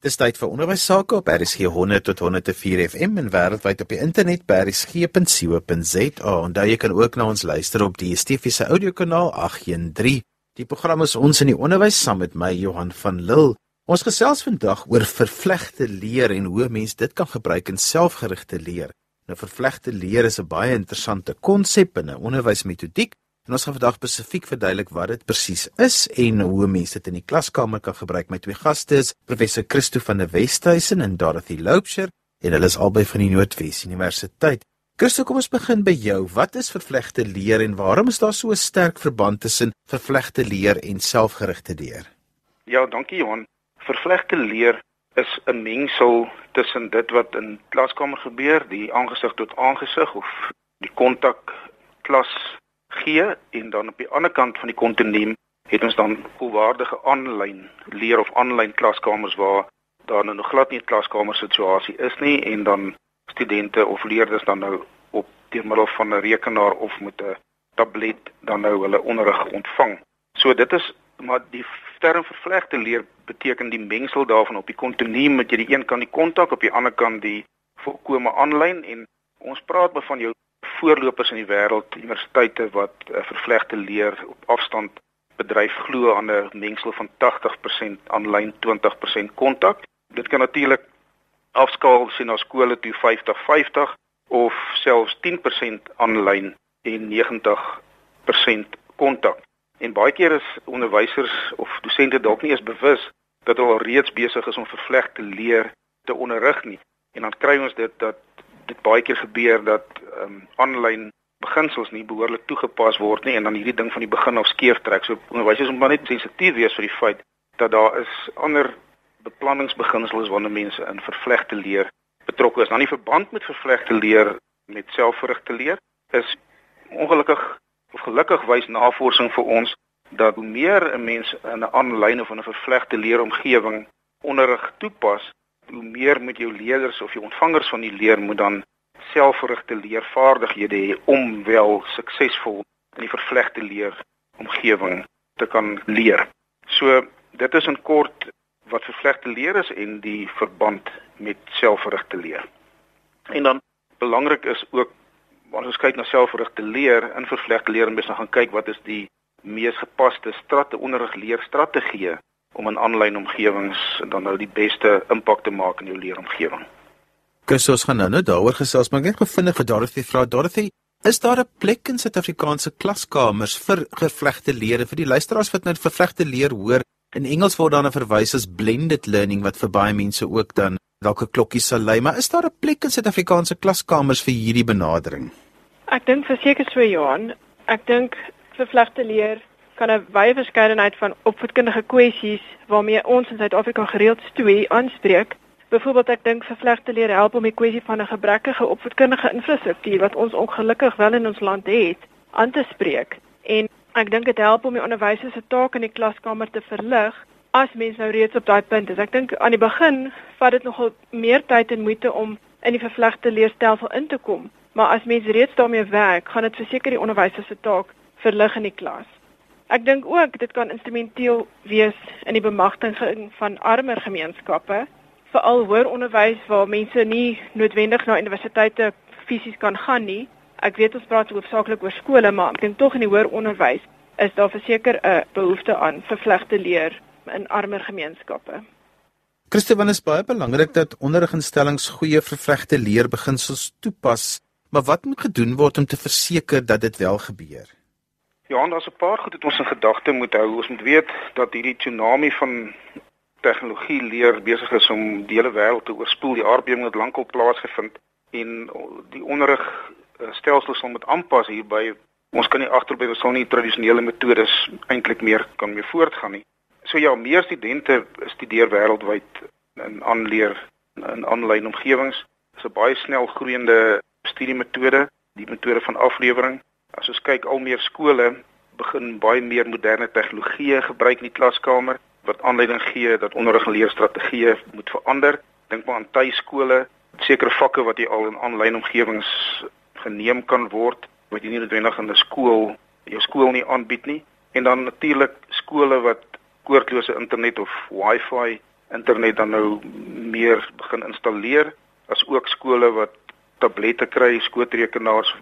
Dis tyd vir onderwys sake op RSG 100 tot 104 FM en wêreldwyd op die internet by rsg.co.za. Onthou jy kan ook na ons luister op die DSTV se audiokanaal 813. Die program is ons in die onderwys saam met my Johan van Lille. Ons gesels vandag oor vervlegte leer en hoe mense dit kan gebruik in selfgerigte leer. Nou vervlegte leer is 'n baie interessante konsep in 'n onderwysmetodiek En ons gaan vandag spesifiek verduidelik wat dit presies is en hoe mense dit in die klaskamer kan gebruik. My twee gaste is professor Christo van der Westhuizen en Dorothy Loubser en hulle is albei van die Noordwes Universiteit. Christo, kom ons begin by jou. Wat is vervlegte leer en waarom is daar so 'n sterk verband tussen vervlegte leer en selfgerigte leer? Ja, dankie Johan. Vervlegte leer is 'n mengsel tussen dit wat in klaskamer gebeur, die aangesig tot aangesig of die kontak klas gee en dan op die ander kant van die kontinuum het ons dan volwaardige aanlyn leer of aanlyn klaskamers waar daar nou nog glad nie 'n klaskamer situasie is nie en dan studente of leerders dan nou op deur middel van 'n rekenaar of met 'n tablet dan nou hulle onderrig ontvang. So dit is maar die term vervlegte leer beteken die mengsel daarvan op die kontinuum met jy die een kant die kontak op die ander kant die volkome aanlyn en ons praat van jou voorlopers in die wêreld, universiteite wat uh, vervlegte leer op afstand bedryf glo aan 'n mengsel van 80% aanlyn, 20% kontak. Dit kan natuurlik afskaal sien na skole toe 50-50 of selfs 10% aanlyn en 90% kontak. En baie keer is onderwysers of dosente dalk nie eens bewus dat hulle al reeds besig is om vervlegte leer te onderrig nie. En dan kry ons dit dat dit baie keer gebeur dat ehm um, aanlyn beginsels nie behoorlik toegepas word nie en dan hierdie ding van die begin af skeef trek. So onderwysers moet maar net sensitief wees vir die feit dat daar is ander beplanningsbeginsels wanneer mense in vervlegte leer betrokke is. Dan nie verband met vervlegte leer met selfverrigte leer is ongelukkig of gelukkig wys navorsing vir ons dat hoe meer 'n mens in 'n aanlyn of in 'n vervlegte leeromgewing onderrig toepas, hoe meer moet jou leerders of jou ontvangers van die leer moet dan selfgerigte leervaardighede hê om wel suksesvol in die vervlegte leer omgewing te kan leer. So dit is in kort wat vervlegte leer is en die verband met selfgerigte leer. En dan belangrik is ook wanneer ons kyk na selfgerigte leer in vervlegte leer en mens gaan kyk wat is die mees gepaste strategie onderrig leerstrategieë om in aanlyn omgewings dan nou die beste impak te maak in jou leeromgewing. Kus ons gaan nou nou daaroor gesels, maar ek het gevind vir Dorothy vra Dorothy, is daar 'n plek in Suid-Afrikaanse klaskamers vir gevlegte leer vir die luisteraars wat nou vervlegte leer hoor? In Engels word daarna verwys as blended learning wat vir baie mense ook dan dalk 'n klokkie sal lei, maar is daar 'n plek in Suid-Afrikaanse klaskamers vir hierdie benadering? Ek dink verseker so Johan. Ek dink vervlegte leer kan 'n wye verskeidenheid van opvoedkundige kwessies waarmee ons in Suid-Afrika gereeld stoei aanspreek. Byvoorbeeld ek dink vervlegte leer help om die kwessie van 'n gebrekkige opvoedkundige infrastruktuur wat ons ongelukkig wel in ons land het, aan te spreek. En ek dink dit help om die onderwysers se taak in die klaskamer te verlig as mens nou reeds op daai punt is. Ek dink aan die begin vat dit nogal meer tyd en moeite om in die vervlegte leerstelsel in te kom, maar as mens reeds daarmee werk, gaan dit verseker die onderwysers se taak verlig in die klas. Ek dink ook dit kan instrumenteel wees in die bemagtiging van armer gemeenskappe, veral hoër onderwys waar mense nie noodwendig na universiteite fisies kan gaan nie. Ek weet ons praat hoofsaaklik oor skole, maar ek dink tog in die hoër onderwys is daar verseker 'n behoefte aan vervlegte leer in armer gemeenskappe. Christoffel is baie belangrik dat onderriginstellings goeie vervlegte leerbeginsels toepas, maar wat moet gedoen word om te verseker dat dit wel gebeur? Ja, daar's 'n paar goed wat ons in gedagte moet hou. Ons moet weet dat hierdie tsunami van tegnologie leer besig is om die hele wêreld te oorspoel. Die aardbewing het lankal plaasgevind en die onderrig eh, stelsels sal moet aanpas hierby. Ons kan nie agterbly ons sal nie tradisionele metodes eintlik meer kan mee voortgaan nie. So ja, meer studente studeer wêreldwyd in aanleer in aanlyn omgewings. Dit is 'n baie snel groeiende studiemetode, die metode van aflewering As ons kyk al meer skole begin baie meer moderne tegnologieë gebruik in die klaskamer wat aanleiding gee dat onderrig en leerstrategieë moet verander. Dink maar aan tuiskole, sekere vakke wat jy al in aanlyn omgewings geneem kan word wat jy nie noodwendig in 'n skool jou skool nie aanbied nie. En dan natuurlik skole wat koordlose internet of wifi internet dan nou meer begin installeer as ook skole wat tablette kry, skootrekenaars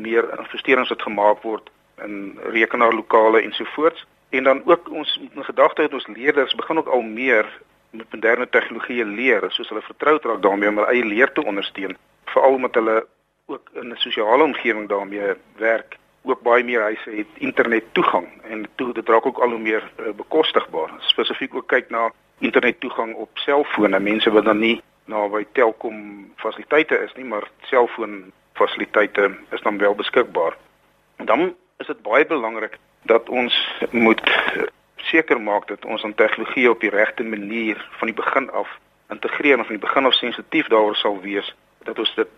meer investerings wat gemaak word in rekenaarlokale ensovoorts. En dan ook ons in gedagte het ons leerders begin ook al meer met moderne tegnologieë leer soos hulle vertroud raak daarmee om hulle eie leer te ondersteun, veral omdat hulle ook in 'n sosiale omgewing daarmee werk. Ook baie meer huise het internet toegang en toe dit raak ook al hoe meer uh, bekostigbaar. Spesifiek ook kyk na internet toegang op selfone. Mense wat dan nie na by Telkom fasiliteite is nie, maar selfoon fasiliteite is dan wel beskikbaar. Dan is dit baie belangrik dat ons moet seker maak dat ons aan tegnologie op die regte manier van die begin af integreer en van die begin af sensitief daaroor sal wees dat ons dit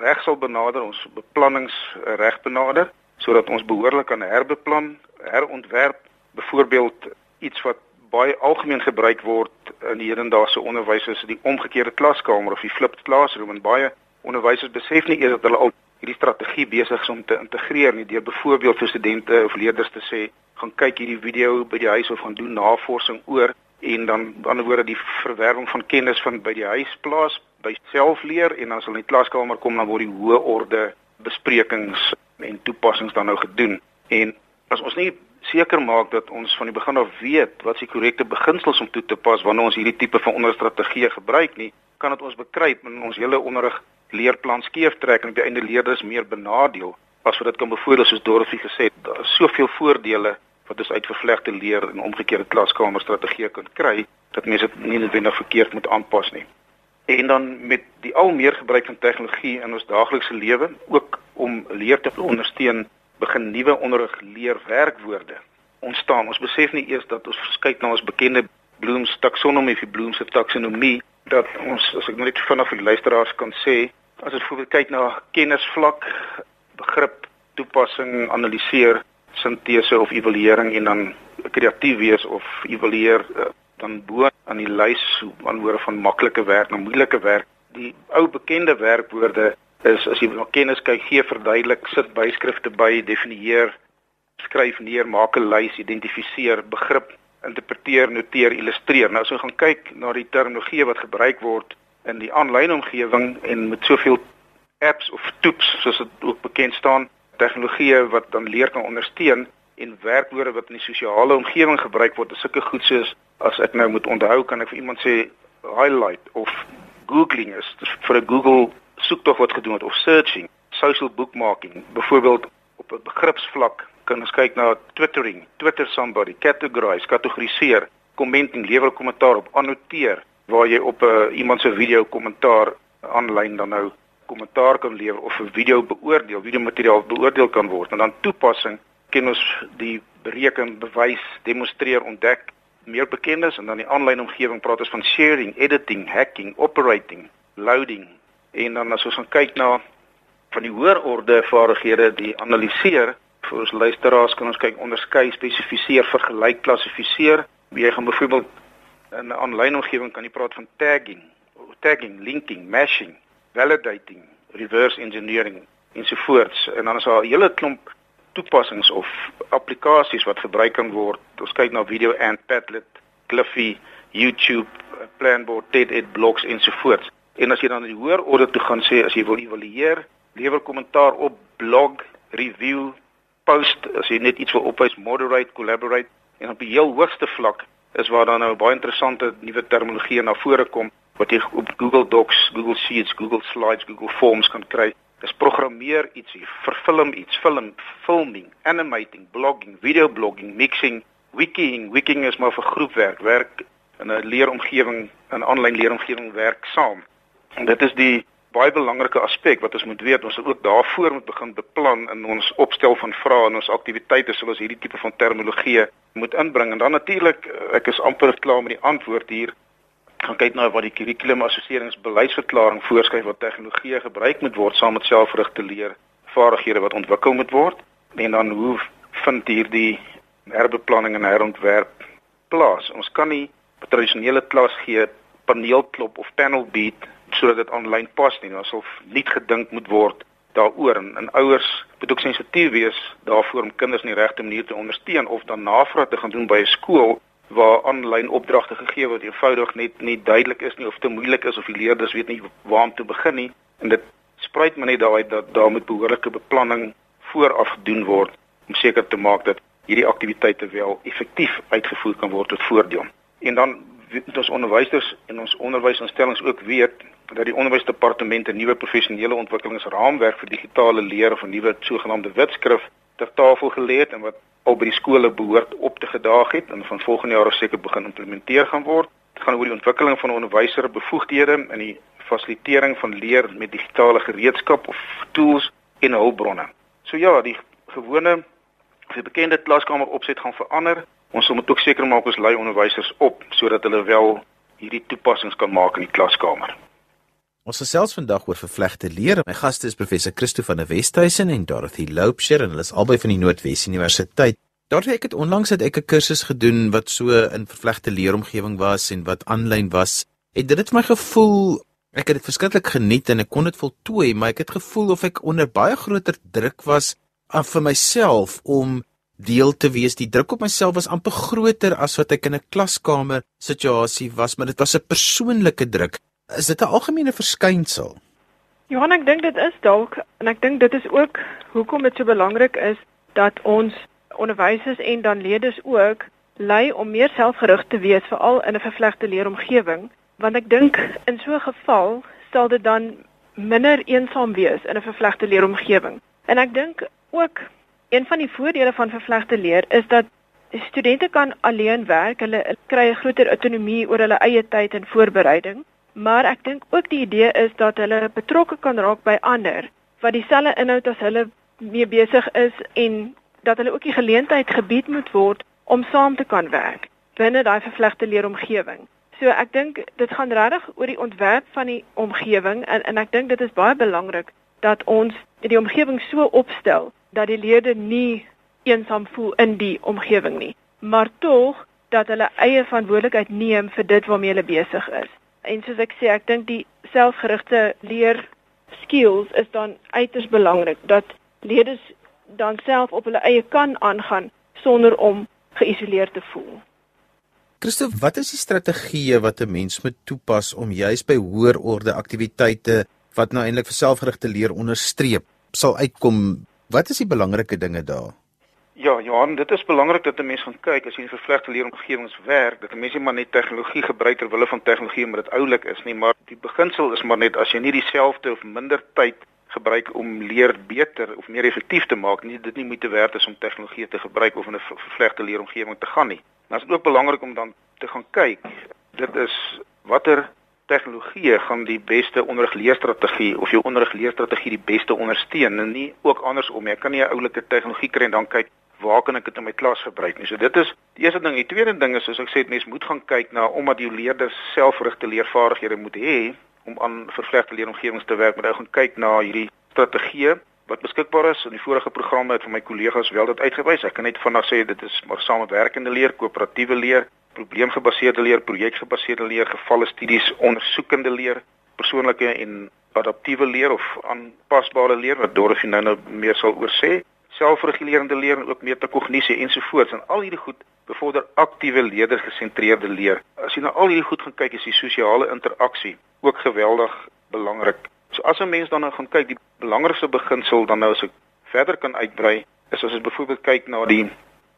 reg sal benader, ons beplannings reg benader sodat ons behoorlik kan herbeplan, herontwerp, byvoorbeeld iets wat baie algemeen gebruik word in die hedendaagse onderwys is die omgekeerde klaskamer of die flipped classroom en baie onderwysers besef nie eers dat hulle al hierdie strategie besig is om te integreer nie. Deur byvoorbeeld vir studente of leerders te sê gaan kyk hierdie video by die huis of gaan doen navorsing oor. En dan aan die woorde die verwerwing van kennis van by die huis plaas by selfleer en as hulle in die klaskamer kom dan word die hoë orde besprekings en toepassings dan nou gedoen. En as ons nie seker maak dat ons van die begin af weet wat se korrekte beginsels om toe te pas wanneer ons hierdie tipe van onderstrategie gebruik nie kan dit ons bekruip in ons hele onderrig leerplan skeef trek en op die einde leerders meer benadeel as wat dit kan bevoordeel soos Dorothy gesê het daar is soveel voordele wat ons uit vervlegte leer en omgekeerde klaskamer strategie kan kry dat mense dit nie noodwendig verkeerd moet aanpas nie. En dan met die al meer gebruik van tegnologie in ons daaglikse lewe ook om leer te ondersteun begin nuwe onderrig leer werkwoorde ontstaan. Ons besef nie eers dat ons kyk na ons bekende Bloom's taksonomie of Bloom's taksonomie dat ons as ek net vinnig vir die luisteraars kan sê As ons voorbeeld kyk na kennisvlak, begrip, toepassing, analiseer, sintese of evaluering en dan kreatief wees of evalueer eh, dan bo aan die lys aanhoor van maklike werk na moeilike werk. Die ou bekende werkwoorde is as jy na kennis kyk, gee verduidelik, sit byskrifte by, definieer, skryf neer, maak 'n lys, identifiseer, begrip, interpreteer, noteer, illustreer. Nou as ons gaan kyk na die terminologie wat gebruik word in die aanlyn omgewing en met soveel apps of tools soos dit ook bekend staan, tegnologieë wat dan leer kan ondersteun en werkwoorde wat in die sosiale omgewing gebruik word, is sulke goed soos as ek nou moet onthou kan ek vir iemand sê highlight of googling is vir 'n Google soektog wat gedoen word of searching, social bookmarking, byvoorbeeld op 'n begripsvlak kan ons kyk na twittering, twitter somebody, categorize, kategoriseer, commenting, lewer kommentaar op, annoteer, waar jy op 'n uh, eh, iemand se video kommentaar aanlyn dan nou kommentaar kan lewer of 'n video beoordeel, video materiaal beoordeel kan word en dan toepassing ken ons die bereken, bewys, demonstreer, ontdek meer bekendes en dan die aanlyn omgewing praat ons van sharing, editing, hacking, operating, loading en dan as ons gaan kyk na van die hoër orde vaardighede die analiseer vir ons luisteraars kan ons kyk onderskei, spesifiseer, vergelyk, klassifiseer. Jy gaan byvoorbeeld in 'n aanlyn omgewing kan jy praat van tagging, tagging, linking, mashing, validating, reverse engineering ensovoorts en dan is daar 'n hele klomp toepassings of applikasies wat gebruik kan word. Ons kyk na video and Padlet, Cliffy, YouTube, Planboard, TED blogs ensovoorts. En as jy dan in die hoër orde toe gaan sê as jy wil evalueer, lewer kommentaar op blog, review, post, as jy net iets wil opwys, moderate, collaborate en op die heel hoogste vlak is waar dan nou baie interessante nuwe terminologie na vore kom wat jy op Google Docs, Google Sheets, Google Slides, Google Forms kan kry. Dis programmeer ietsie, verfilm iets, film, filming, animating, blogging, video blogging, mixing, wikiing. Wikiing is maar vir groepwerk, werk in 'n leeromgewing, 'n aanlyn leeromgewing werk saam. En dit is die baie belangrike aspek wat ons moet weet. Ons moet ook daarvoor moet begin beplan in ons opstel van vrae en ons aktiwiteite soos hierdie tipe van terminologie moet inbring. En dan natuurlik, eh, ek is amper klaar met die antwoord hier. Gaan kyk nou wat die kurrikulum assesseringsbeleidsverklaring voorskryf wat tegnologie gebruik moet word saam met selfgerigte leer vaardighede wat ontwikkel moet word. En dan hoe vind hierdie herbeplanning en herontwerp plaas? Ons kan nie tradisionele klas gee paneelklop of panel beat sodat dit aanlyn pas nie, asof nie gedink moet word daaroor. En, en ouers moet ook sensitief wees daarvoor om kinders in die regte manier te ondersteun of dan navraag te gaan doen by 'n skool waar aanlyn opdragte gegee word eenvoudig net nie duidelik is nie of te moeilik is of die leerders weet nie waar om te begin nie. En dit spruit maar net daai dat daar met behoorlike beplanning vooraf gedoen word om seker te maak dat hierdie aktiwiteite wel effektief uitgevoer kan word tot voordeel. En dan weet ons onderwysers en ons onderwysinstellings ook weet dat die onderwysdepartement 'n nuwe professionele ontwikkelingsraamwerk vir digitale leer of 'n nuwe sogenaamde wetskrif ter tafel gelê het en wat al by die skole behoort op te gedaag het en van volgende jaar seker begin implementeer gaan word. Dit gaan oor die ontwikkeling van onderwyser bevoegdhede en die fasilitering van leer met digitale gereedskap of tools en hulpbronne. So ja, die gewone die bekende klaskamer opset gaan verander. Ons moet ook seker maak ons lei onderwysers op sodat hulle wel hierdie toepassings kan maak in die klaskamer. Ons gesels vandag oor vervlegte leer. My gaste is professor Christo van der Westhuizen en Dorothy Loupsher en hulle is albei van die Noordwes Universiteit. Dorothy, ek het onlangs het ek 'n kursus gedoen wat so in vervlegte leeromgewing was en wat aanlyn was. En dit het my gevoel ek het dit verskriklik geniet en ek kon dit voltooi, maar ek het gevoel of ek onder baie groter druk was af vir myself om deel te wees. Die druk op myself was amper groter as wat ek in 'n klaskamer situasie was, maar dit was 'n persoonlike druk. Is dit 'n algemene verskynsel? Johan, ek dink dit is dalk en ek dink dit is ook hoekom dit so belangrik is dat ons onderwysers en dan leerders ook lei om meer selfgerig te wees veral in 'n vervlegte leeromgewing, want ek dink in so 'n geval sal dit dan minder eensaam wees in 'n vervlegte leeromgewing. En ek dink ook een van die voordele van vervlegte leer is dat studente kan alleen werk. Hulle kry 'n groter autonomie oor hulle eie tyd en voorbereiding. Maar ek dink ook die idee is dat hulle betrokke kan raak by ander wat dieselfde inhoud as hulle mee besig is en dat hulle ook die geleentheid gebied moet word om saam te kan werk binne daai vervlegte leeromgewing. So ek dink dit gaan regtig oor die ontwerp van die omgewing en en ek dink dit is baie belangrik dat ons die omgewing so opstel dat die leerders nie eensaam voel in die omgewing nie, maar tog dat hulle eie verantwoordelikheid neem vir dit waarmee hulle besig is. En soos ek sê, ek dink die selfgerigte leer skills is dan uiters belangrik dat leerders dan self op hulle eie kan aangaan sonder om geïsoleerd te voel. Christof, wat is die strategieë wat 'n mens moet toepas om juis by hoër orde aktiwiteite wat nou eintlik vir selfgerigte leer onderstreep sal uitkom Wat is die belangrike dinge daar? Ja, Johan, dit is belangrik dat 'n mens gaan kyk as jy in vervlegte leeromgewings werk, dat 'n mens nie maar net tegnologie gebruik ter wille van tegnologie omdat dit oulik is nie, maar die beginsel is maar net as jy nie dieselfde of minder tyd gebruik om leer beter of meer effektief te maak nie, dit nie moeite werd is om tegnologie te gebruik of in 'n vervlegte leeromgewing te gaan nie. Maar dit is ook belangrik om dan te gaan kyk. Dit is watter tegnologie gaan die beste onderrigleerstrategie of jou onderrigleerstrategie die beste ondersteun en nie ook andersom nie. Ek kan nie 'n oulike tegnologie kry en dan kyk waar kan ek dit in my klas gebruik nie. So dit is die eerste ding. Die tweede ding is soos ek sê, mens moet gaan kyk na omdat jou leerders selfgerigte leervaardighede moet hê om aan vervlegte leeromgewings te werk, moet hy gaan kyk na hierdie strategieë wat beskikbaar is in die vorige programme het van my kollegas wel dit uitgewys. Ek kan net vinnig sê dit is maar samewerkende leer, koöperatiewe leer, probleemgebaseerde leer, projekgebaseerde leer, gevalle studies, ondersoekende leer, persoonlike en adaptiewe leer of aanpasbare leer wat Dorothy nou nou meer sal oor sê, selfregulerende leer en ook metakognisie ensovoorts. En al hierdie goed bevorder aktiewe leerdersgesentreerde leer. As jy na al hierdie goed gaan kyk, is die sosiale interaksie ook geweldig belangrik. So as 'n mens dan nou gaan kyk, die belangrikste beginsel dan nou as ek verder kan uitbrei, is as ons byvoorbeeld kyk na die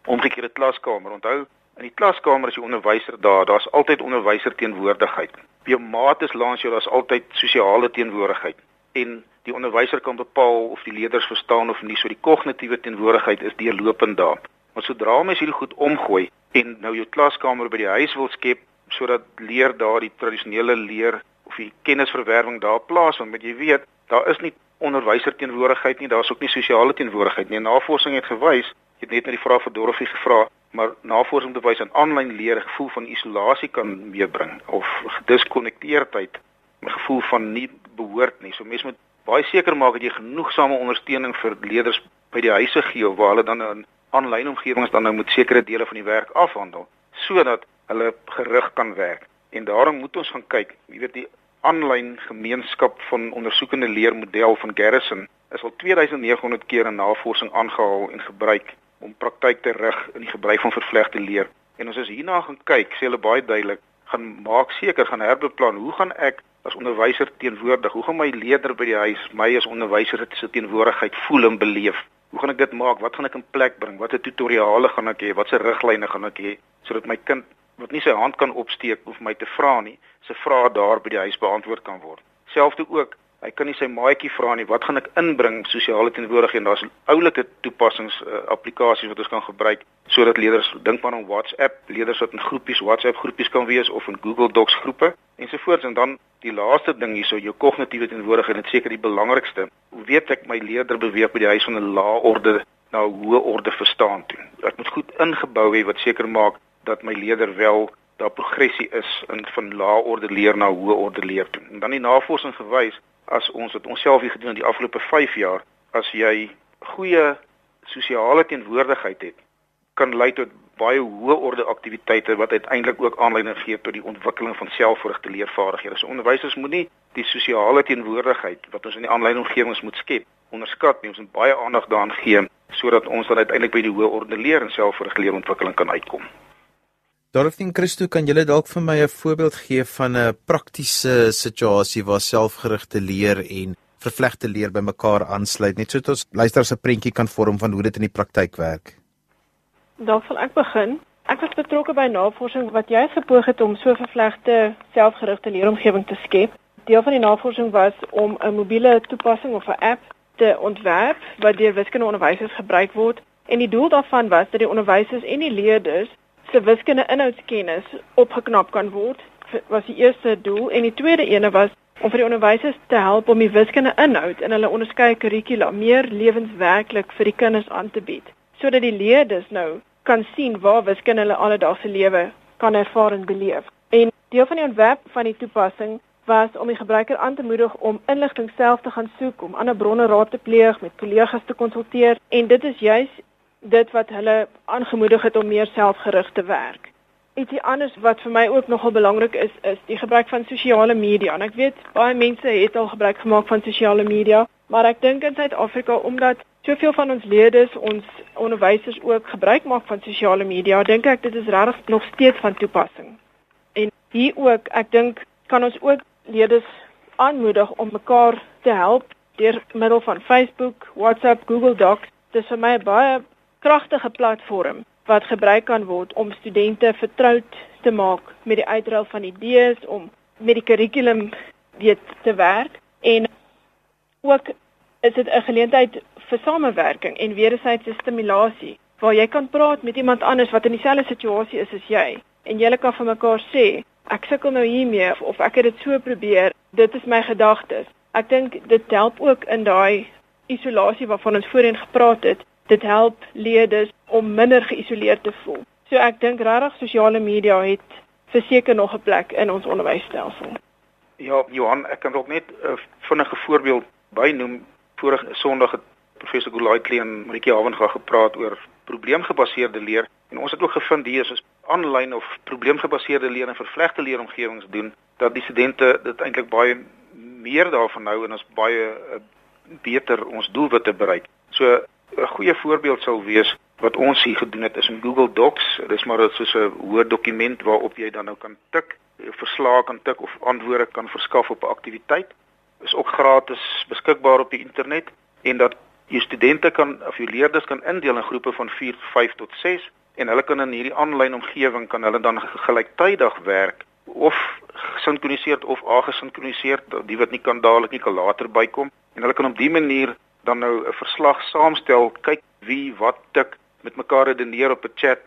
omgekeerde klaskamer. Onthou, In die klaskamer as jy onderwyser daar, daar's altyd onderwyser teenwoordigheid. Op jou maat is langs jou, daar's altyd sosiale teenwoordigheid. En die onderwyser kan bepaal of die leerders verstaan of nie. So die kognitiewe teenwoordigheid is deurlopend daar. Maar sodra mens hierdie goed omgooi en nou jou klaskamer by die huis wil skep sodat leer daar die tradisionele leer of die kennisverwerwing daar plaasvind, want jy weet, daar is nie onderwyser teenwoordigheid nie, daar's ook nie sosiale teenwoordigheid nie. Navorsing het gewys, jy het net na die vraag vir Dorothy gevra, maar navorsing bewys dat aanlyn leer 'n gevoel van isolasie kan meebring of gediskonnekteerdheid, 'n gevoel van nie behoort nie. So mense moet baie seker maak dat jy genoegsame ondersteuning vir leerders by die huise gee waar hulle dan in aanlyn omgewings dan nou moet sekere dele van die werk afhandel sodat hulle gerig kan werk. En daarom moet ons gaan kyk, jy weet die aanlyn gemeenskap van ondersoekende leermodel van Garrison is al 2900 keer in navorsing aangehaal en gebruik om praktyk te rig in die gebruik van vervlegte leer En as ons hierna gaan kyk, sê hulle baie duidelik, gaan maak seker gaan herbeplan, hoe gaan ek as onderwyser teenwoordig? Hoe gaan my leerder by die huis my as onderwyser se teenwoordigheid voel en beleef? Hoe gaan ek dit maak? Wat gaan ek in plek bring? Watter tutoriale gaan ek hê? Watse riglyne gaan ek hê sodat my kind wat nie sy hand kan opsteek of my te vra nie, se vrae daar by die huis beantwoord kan word. Selfs ook Hy kan nie sy maatjie vra nie, wat gaan ek inbring sosiale teenwoordigheid en daar's oulike toepassings uh, applikasies wat ons kan gebruik sodat leerders dink maar aan WhatsApp, leerders wat in groepies WhatsApp groepies kan wees of in Google Docs groepe ensovoorts en dan die laaste ding hierso jou kognitiewe teenwoordigheid, dit seker die belangrikste. Hoe weet ek my leerder beweeg by die huis van 'n lae orde na 'n hoë orde verstaan toe? Ek moet goed ingebou hê wat seker maak dat my leerder wel daar progressie is in van lae orde leer na hoë orde leer toe. En dan die navorsing gewys as ons wat onsself hier gedoen in die afgelope 5 jaar, as jy goeie sosiale teenwoordigheid het, kan lei tot baie hoë orde aktiwiteite wat uiteindelik ook aanleiding gee tot die ontwikkeling van selfverrigte leervaardighede. So onderwysers moet nie die sosiale teenwoordigheid wat ons in die aanlyn omgewings moet skep onderskat nie. Ons moet baie aandag daaraan gee sodat ons dan uiteindelik by die hoë orde leer en selfverrigte leerontwikkeling kan uitkom. Dorothy Christo, kan julle dalk vir my 'n voorbeeld gee van 'n praktiese situasie waar selfgerigte leer en vervlegte leer bymekaar aansluit, net sodat ons luisteraars 'n prentjie kan vorm van hoe dit in die praktyk werk? Dalk sal ek begin. Ek was betrokke by navorsing wat jy gepoog het om so vervlegte selfgerigte leeromgewing te skep. Deel van die navorsing was om 'n mobiele toepassing of 'n app te ontwerp wat deur wiskundeonderwysers gebruik word en die doel daarvan was dat die onderwysers en die leerders se wiskunde inhoudskennis opgeknap kan word was die eerste doel en die tweede ene was om vir die onderwysers te help om die wiskunde inhoud in hulle onderskeie kurrikula meer lewenswerklik vir die kinders aan te bied sodat die leerders nou kan sien waar wiskunde hulle alledaagse lewe kan ervaar en beleef. En deel van die ontwerp van die toepassing was om die gebruiker aan te moedig om inligting self te gaan soek, om ander bronne raad te pleeg, met kollegas te konsulteer en dit is juis dit wat hulle aangemoedig het om meer selfgerig te werk. Ietsie anders wat vir my ook nogal belangrik is, is die gebruik van sosiale media. En ek weet baie mense het al gebruik gemaak van sosiale media, maar ek dink in Suid-Afrika omdat soveel van ons leerders, ons onderwysers ook gebruik maak van sosiale media, dink ek dit is regtig nog steeds van toepassing. En hier ook, ek dink kan ons ook leerders aanmoedig om mekaar te help deur middel van Facebook, WhatsApp, Google Docs. Dit is vir my baie kragtige platform wat gebruik kan word om studente vertroud te maak met die uitruil van idees om met die kurrikulum weet te werk en ook is dit 'n geleentheid vir samewerking en wederwysige stimulasie waar jy kan praat met iemand anders wat in dieselfde situasie is as jy. En julle kan vir mekaar sê ek sukkel nou hiermee of ek het dit so probeer dit is my gedagtes. Ek dink dit help ook in daai isolasie waarvan ons voorheen gepraat het dit help leerders om minder geïsoleerd te voel. So ek dink regtig sosiale media het verseker nog 'n plek in ons onderwysstelsel. Ja, Johan, ek kan ook net 'n uh, vinnige voorbeeld bynoem. Vorige Sondag het professor Gulaitley en Marieke Havenga gepraat oor probleemgebaseerde leer en ons het ook gevind hier is aanlyn of probleemgebaseerde leer en vervlegte leeromgewings doen dat die studente dit eintlik baie meer daarvan hou en ons baie uh, beter ons doelwitte bereik. So 'n goeie voorbeeld sou wees wat ons hier gedoen het is in Google Docs. Dis maar soos 'n Word dokument waarop jy dan nou kan tik, verslae kan tik of antwoorde kan verskaf op 'n aktiwiteit. Is ook gratis beskikbaar op die internet en dat jou studente kan of jou leerders kan indeel in groepe van 4, 5 tot 6 en hulle kan in hierdie aanlyn omgewing kan hulle dan gelyktydig werk of gesinkroniseerd of agesinkroniseerd, die wat nie kan dadelik nie kan later bykom en hulle kan op dié manier dan nou 'n verslag saamstel, kyk wie wat tik, met mekaar redeneer op 'n chat,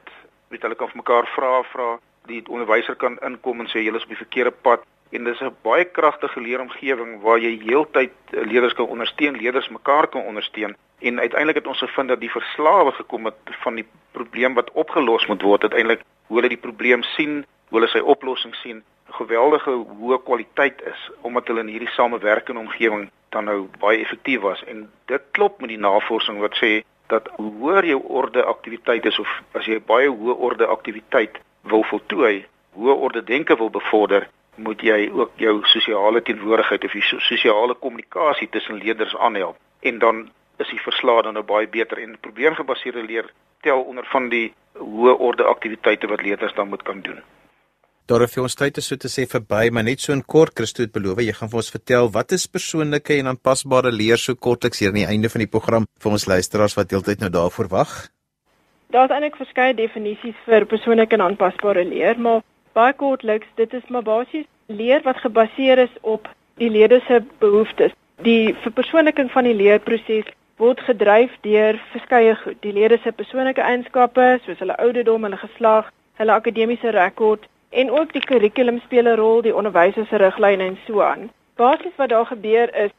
weet hulle kan vir mekaar vra vra, die onderwyser kan inkom en sê julle is op die verkeerde pad. En dis 'n baie kragtige leeromgewing waar jy heeltyd eh, leerders kan ondersteun, leerders mekaar kan ondersteun. En uiteindelik het ons gevind dat die verslae gekom het van die probleem wat opgelos moet word, uiteindelik hoe hulle die probleem sien, hoe hulle sy oplossing sien, geweldige hoë kwaliteit is omdat hulle in hierdie samewerkende omgewing dan nou baie effektief was. En dit klop met die navorsing wat sê dat hoe hoër jou orde aktiwiteit is of as jy baie hoë orde aktiwiteit wil voltooi, hoë orde denke wil bevorder, moet jy ook jou sosiale teenwoordigheid of jou sosiale kommunikasie tussen leerders aanhelp. En dan is die verslae dan nou baie beter. En probleemgebaseerde leer tel onder van die hoë orde aktiwiteite wat leerders dan moet kan doen. Dorothy, ons tyd is so te sê verby, maar net so in kort, Christo het beloof jy gaan vir ons vertel wat is persoonlike en aanpasbare leer so kortliks hier aan die einde van die program vir ons luisteraars wat heeltyd nou daarvoor wag. Daar's eintlik verskeie definisies vir persoonlike en aanpasbare leer, maar baie kortliks, dit is maar basies leer wat gebaseer is op die leerders se behoeftes. Die verpersoonliking van die leerproses word gedryf deur verskeie goed. Die leerders se persoonlike eienskappe, soos hulle ouderdom, hulle geslag, hulle akademiese rekord en ook die kurrikulum speel 'n rol, die onderwysers se riglyne en so aan. Basies wat daar gebeur is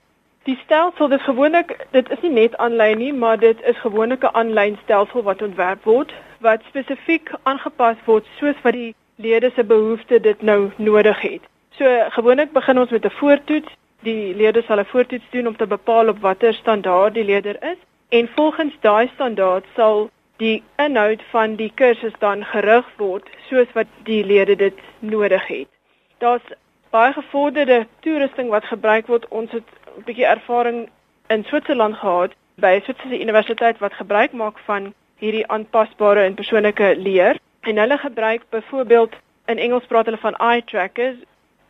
die stelsel dis gewoonlik dit is nie net aanlyn nie, maar dit is gewoonlik 'n aanlyn stelsel wat ontwerp word wat spesifiek aangepas word soos wat die lede se behoeftes dit nou nodig het. So gewoonlik begin ons met 'n voortoets. Die lede sal 'n voortoets doen om te bepaal op watter standaard die leerder is en volgens daai standaard sal die inhoud van die kursus dan gerig word soos wat die lede dit nodig het. Daar's baie gevorderde toerusting wat gebruik word. Ons het 'n bietjie ervaring in Switserland gehad by 'n Switserse universiteit wat gebruik maak van hierdie aanpasbare en persoonlike leer. En hulle gebruik byvoorbeeld in Engels praat hulle van eye trackers,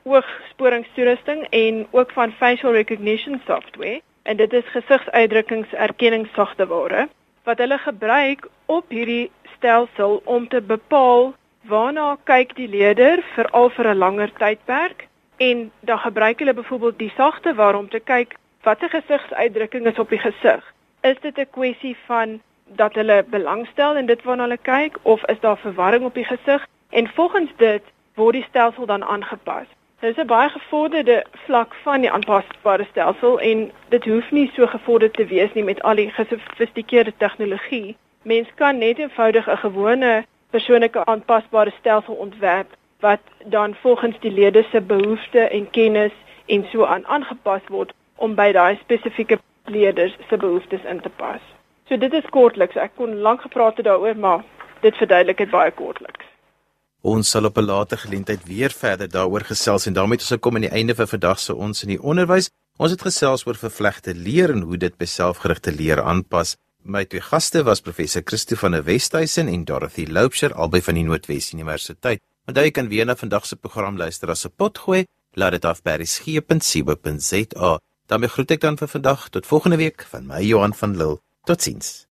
oogsporingstoerusting en ook van facial recognition software en dit is gesigsuitdrukkingserkenningssagteware wat hulle gebruik op hierdie stelsel om te bepaal waarna kyk die leerder veral vir 'n langer tydperk en dan gebruik hulle byvoorbeeld die sagte waarom te kyk watter gesigsuitdrukking is op die gesig. Is dit 'n kwessie van dat hulle belangstel in dit waarna hulle kyk of is daar verwarring op die gesig? En volgens dit word die stelsel dan aangepas. Dit is 'n baie gevorderde vlak van die aanpasbare stelsel en dit hoef nie so gevorderd te wees nie met al die gesofistikeerde tegnologie. Mens kan net eenvoudig 'n een gewone persoonlike aanpasbare stelsel ontwerp wat dan volgens die lede se behoeftes en kennis en so aan aangepas word om by daai spesifieke leerders se behoeftes in te pas. So dit is kortliks. Ek kon lank gepraat het daaroor, maar dit verduidelik dit baie kortliks. Ons sal op 'n later geleentheid weer verder daaroor gesels en daarmee het ons gekom aan die einde van vandag se ons in die onderwys. Ons het gesels oor vervlegte leer en hoe dit by selfgerigte leer aanpas. My twee gaste was professor Christo van der Westhuizen en Dorothy Loubser albei van die Noordwes Universiteit. Onthou jy kan weer na vandag se program luister as 'n potgooi. Laat dit af by resgep.co.za. daarmee groet ek dan vir vandag tot volgende week van my Johan van Lille. Totsiens.